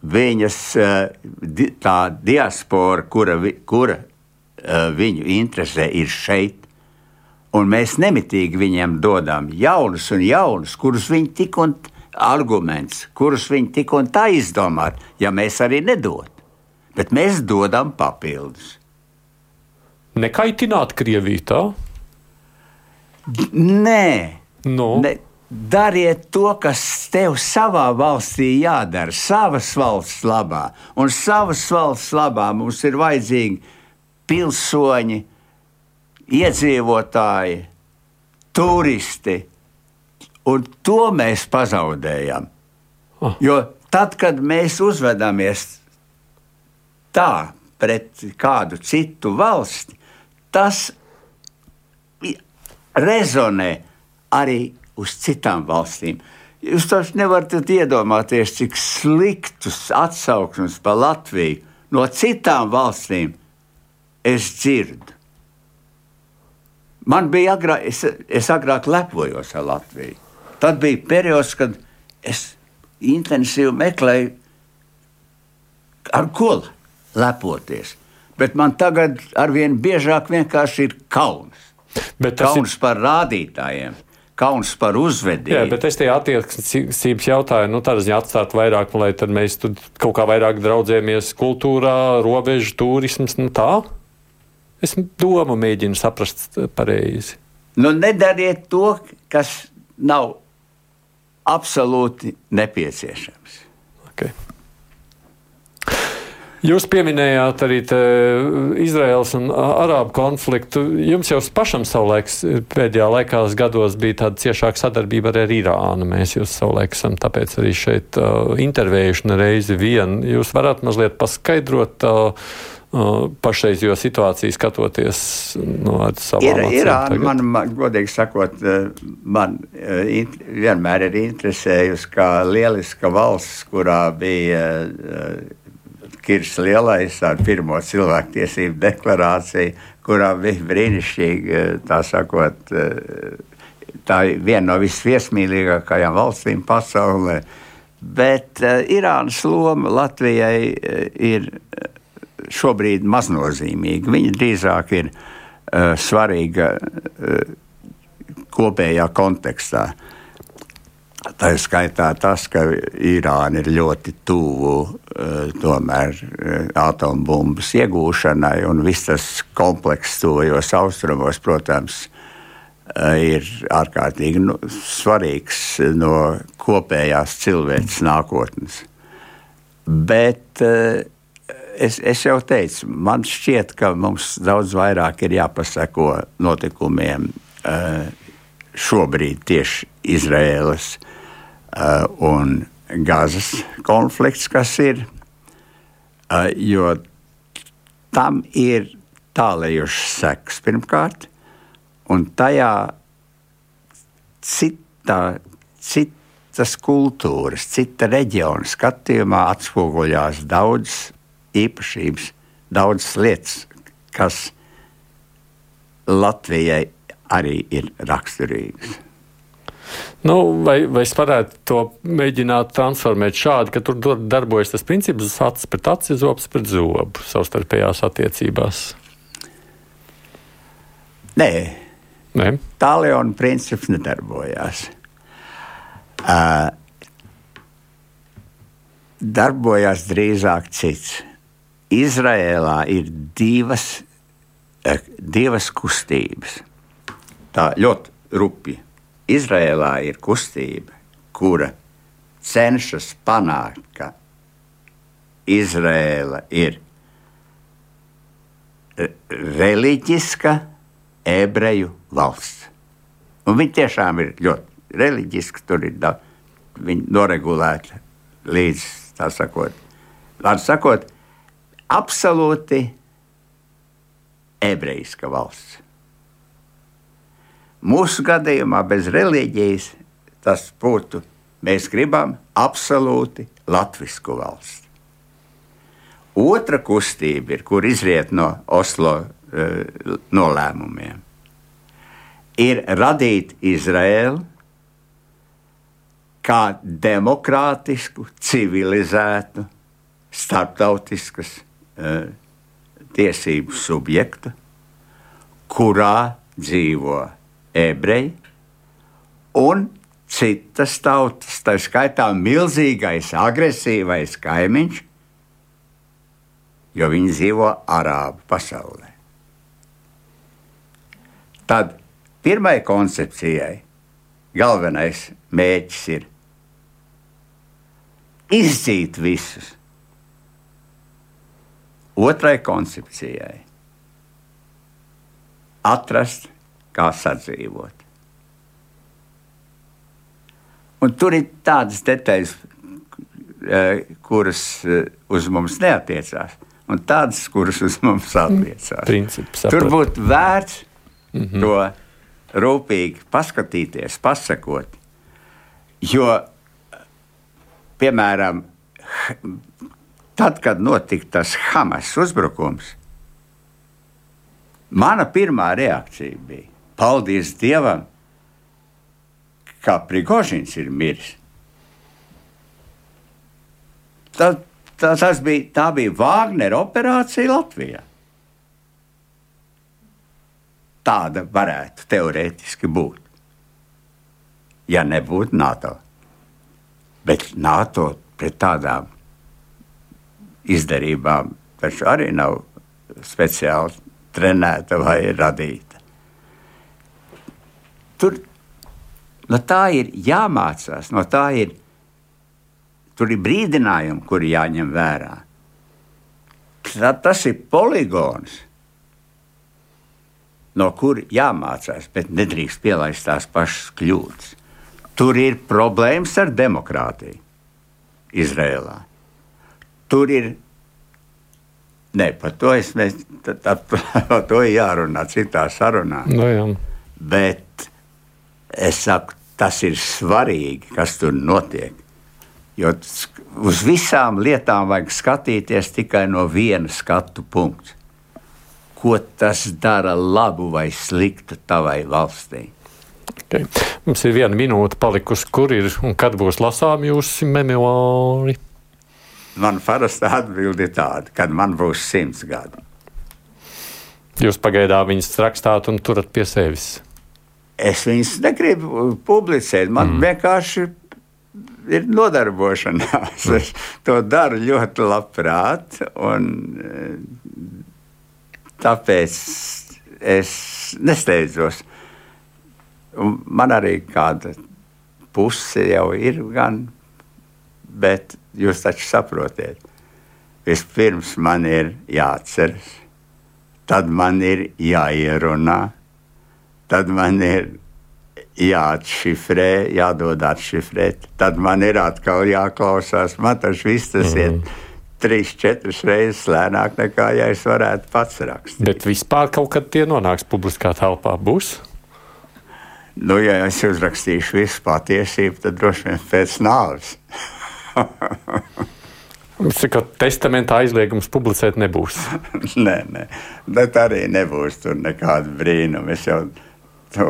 Viņas eh, tā diaspora, kura, kura eh, viņu interesē, ir šeit un mēs nemitīgi viņiem dodam jaunus un jaunus, kurus viņi tik un arguments, kurus viņi tik un tā izdomāt, ja mēs arī nedod. Bet mēs dodam papildus. Nekaitināt Krieviju tā? Nē, no. ne, dariet to, kas tev savā valstī jādara, savas valsts labā. Un savas valsts labā mums ir vajadzīgi pilsoņi, iedzīvotāji, turisti. Un to mēs pazaudējam. Oh. Jo tad, kad mēs uzvedamies tā pret kādu citu valsti, tas rezonē arī uz citām valstīm. Jūs taču nevarat iedomāties, cik sliktus atsauksmes par Latviju no citām valstīm es dzirdu. Man bija agrāk, es, es agrāk lepojos ar Latviju. Tad bija periods, kad es intensīvi meklēju, ar ko lepoties. Bet man tagad arvien biežāk vienkārši ir kauns. Bet kauns ir... par rādītājiem kauns par uzvedību. Jā, bet es tie attieksmes jautāju, nu, tādā ziņā atstāt vairāk, lai mēs tur kaut kā vairāk draudzējamies kultūrā, robežu, turisms, nu tā. Es domu mēģinu saprast pareizi. Nu, nedariet to, kas nav absolūti nepieciešams. Okay. Jūs pieminējāt arī Izraels un Arābu konfliktu. Jums jau pašam savulaik pēdējā laikā gados bija tāda ciešāka sadarbība ar Irānu. Mēs jūs savulaik esam tāpēc arī šeit uh, intervējuši reizi vien. Jūs varat mazliet paskaidrot uh, pašreizējo situāciju, skatoties no savām ir, acīm. Irāna, man, man, godīgi sakot, uh, man uh, vienmēr ir interesējusi kā lieliska valsts, kurā bija uh, Kirs Lielais ar pirmo cilvēktiesību deklarāciju, kurā bija brīnišķīgi, tā sakot, tā ir viena no visviesmīlīgākajām valstīm pasaulē. Bet uh, Irānas loma Latvijai uh, ir šobrīd maznozīmīga. Viņa drīzāk ir uh, svarīga uh, kopējā kontekstā. Uh, Tā ir skaitā tas, ka Irāna ir ļoti tuvu uh, tomēr uh, atombumbas iegūšanai, un viss tas komplekss tuvajos austrumos, protams, uh, ir ārkārtīgi nu, svarīgs no kopējās cilvēces nākotnes. Bet es, es jau teicu, man šķiet, ka mums daudz vairāk ir jāpasako notikumiem šobrīd tieši Izraēlas uh, un Gazas konflikts, kas ir, uh, jo tam ir tālējušas sekas pirmkārt, un tajā citā, citas kultūras, cita reģiona skatījumā atspoguļās daudzas īpašības, daudzas lietas, kas Latvijai arī ir raksturīgas. Nu, vai, vai es varētu to mēģināt transformēt šādi, ka tur darbojas tas princips acis pret aci, zobs pret zobu savstarpējās attiecībās? Nē, Nē. tā Leona princips nedarbojās. Uh, darbojās drīzāk cits. Izrēlā ir divas, uh, divas kustības. Tā ļoti rupja Izrēlā ir kustība, kura cenšas panākt, ka Izrēla ir reliģiska ebreju valsts. Un viņi tiešām ir ļoti reliģiski, tur ir daudz, viņi noregulēti līdz tā sakot. Vārds sakot, absolūti ebrejiska valsts. Mūsu gadījumā bez reliģijas tas būtu, mēs gribam absolūti latvisku valsti. Otra kustība ir, kur izriet no Oslo uh, nolēmumiem, ir radīt Izraēlu kā demokrātisku, civilizētu, starptautiskas tiesību subjektu, kurā dzīvo ebreji un citas tautas, tā skaitā milzīgais, agresīvais kaimiņš, jo viņi dzīvo Arābu pasaulē. Tad pirmai koncepcijai galvenais mērķis ir izdzīt visus. Otrai koncepcijai atrast kā sadzīvot. Un tur ir tādas detaļas, eh, kuras eh, uz mums neatiecās, un tādas, kuras uz mums attiecās. Princips, tur būtu vērts mm -hmm. to rūpīgi paskatīties, pasakot, Jo, piemēram, tad, kad notika tas Hamas uzbrukums, mana pirmā reakcija bija: Paldies Dievam, ka Prigožins ir miris. Tā, tā, bija, tā bija Wagner operācija Latvijā. Tāda varētu teorētiski būt, ja nebūtu NATO. Bet NATO pret tādām izdarībām taču arī nav speciāli trenēta vai radīta. Tur no tā ir jāmācās, no tā ir, tur ir brīdinājumi, kuri jāņem vērā. Tā, tas ir poligons, no kura jāmācās, bet nedrīkst pielaist tās pašas kļūdas. Tur ir problēmas ar demokrātiju Izrēlā. Tur ir. Nē, par to es mēs, *laughs* tā, par to ir jārunā citā sarunā. No, jā. Bet es saku, tas ir svarīgi, kas tur notiek. Jo uz visām lietām vajag skatīties tikai no viena skatu punkta. Ko tas dara labu vai sliktu tavai valstī? Okay. Mums ir viena minūte palikusi, kur ir un kad būs lasām jūsu memoāri. Man parasti atbildi tāda, kad man būs simts gadi. Jūs pagaidām viņas rakstāt un turat pie sevis. Es viņus negribu publicēt. Man mm. vienkārši ir nodarbošanās. Mm. Es to daru ļoti labprāt. Un, tāpēc es nesteidzos. Man arī kāda puse jau ir, gan, bet jūs taču saprotiet, vispirms man ir jāatceras, tad man ir jāierunā tad man ir jāatšifrē, jādod atšifrēt. Tad man ir atkal jāklausās. Man tas viss tas mm. ir. Trīs, četras reizes lēnāk nekā ja es varētu pats rakstīt. Bet vispār kaut kad tie nonāks publiskā telpā, būs? Nu, ja es uzrakstīšu visu patiesību, tad droši vien pēc nāves. Saka, testamentā aizliegums publicēt nebūs. *laughs* nē, nē, bet arī nebūs tur nekāda brīnuma. Es jau To,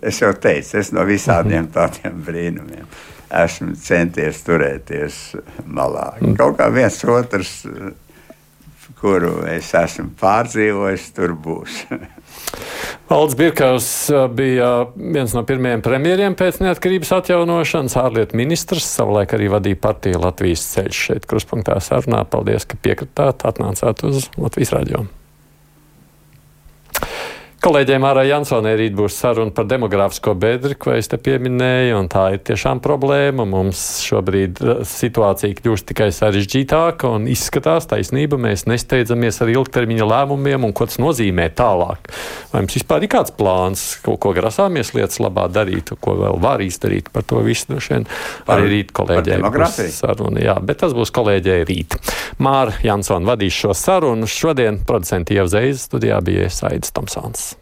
es jau teicu, es no visādiem mhm. tādiem brīnumiem esmu centies turēties malā. Kaut kā viens otrs, kuru es esmu pārdzīvojis, tur būs. *laughs* Valds Birkaus uh, bija viens no pirmajiem premjeriem pēc neatkarības atjaunošanas, ārlietu ministrs, savulaik arī vadīja partiju Latvijas ceļš šeit kruspunktā sarunā. Paldies, ka piekritāt, atnācāt uz Latvijas radio. Kolēģiem Ārā Jansonē rīt būs saruna par demogrāfisko bedri, ko es te pieminēju, un tā ir tiešām problēma. Mums šobrīd uh, situācija kļūst tikai sarežģītāka, un izskatās taisnība, mēs nesteidzamies ar ilgtermiņa lēmumiem, un ko tas nozīmē tālāk. Vai mums vispār ir kāds plāns, ko, ko grasāmies lietas labā darīt, ko vēl var izdarīt par to visu? Droši vien arī rīt kolēģiem būs saruna. Jā, bet tas būs kolēģei rīt. Māra Jansona vadīs šo sarunu. Šodien producenti Ievzeiza studijā bija Saidis Tomsons.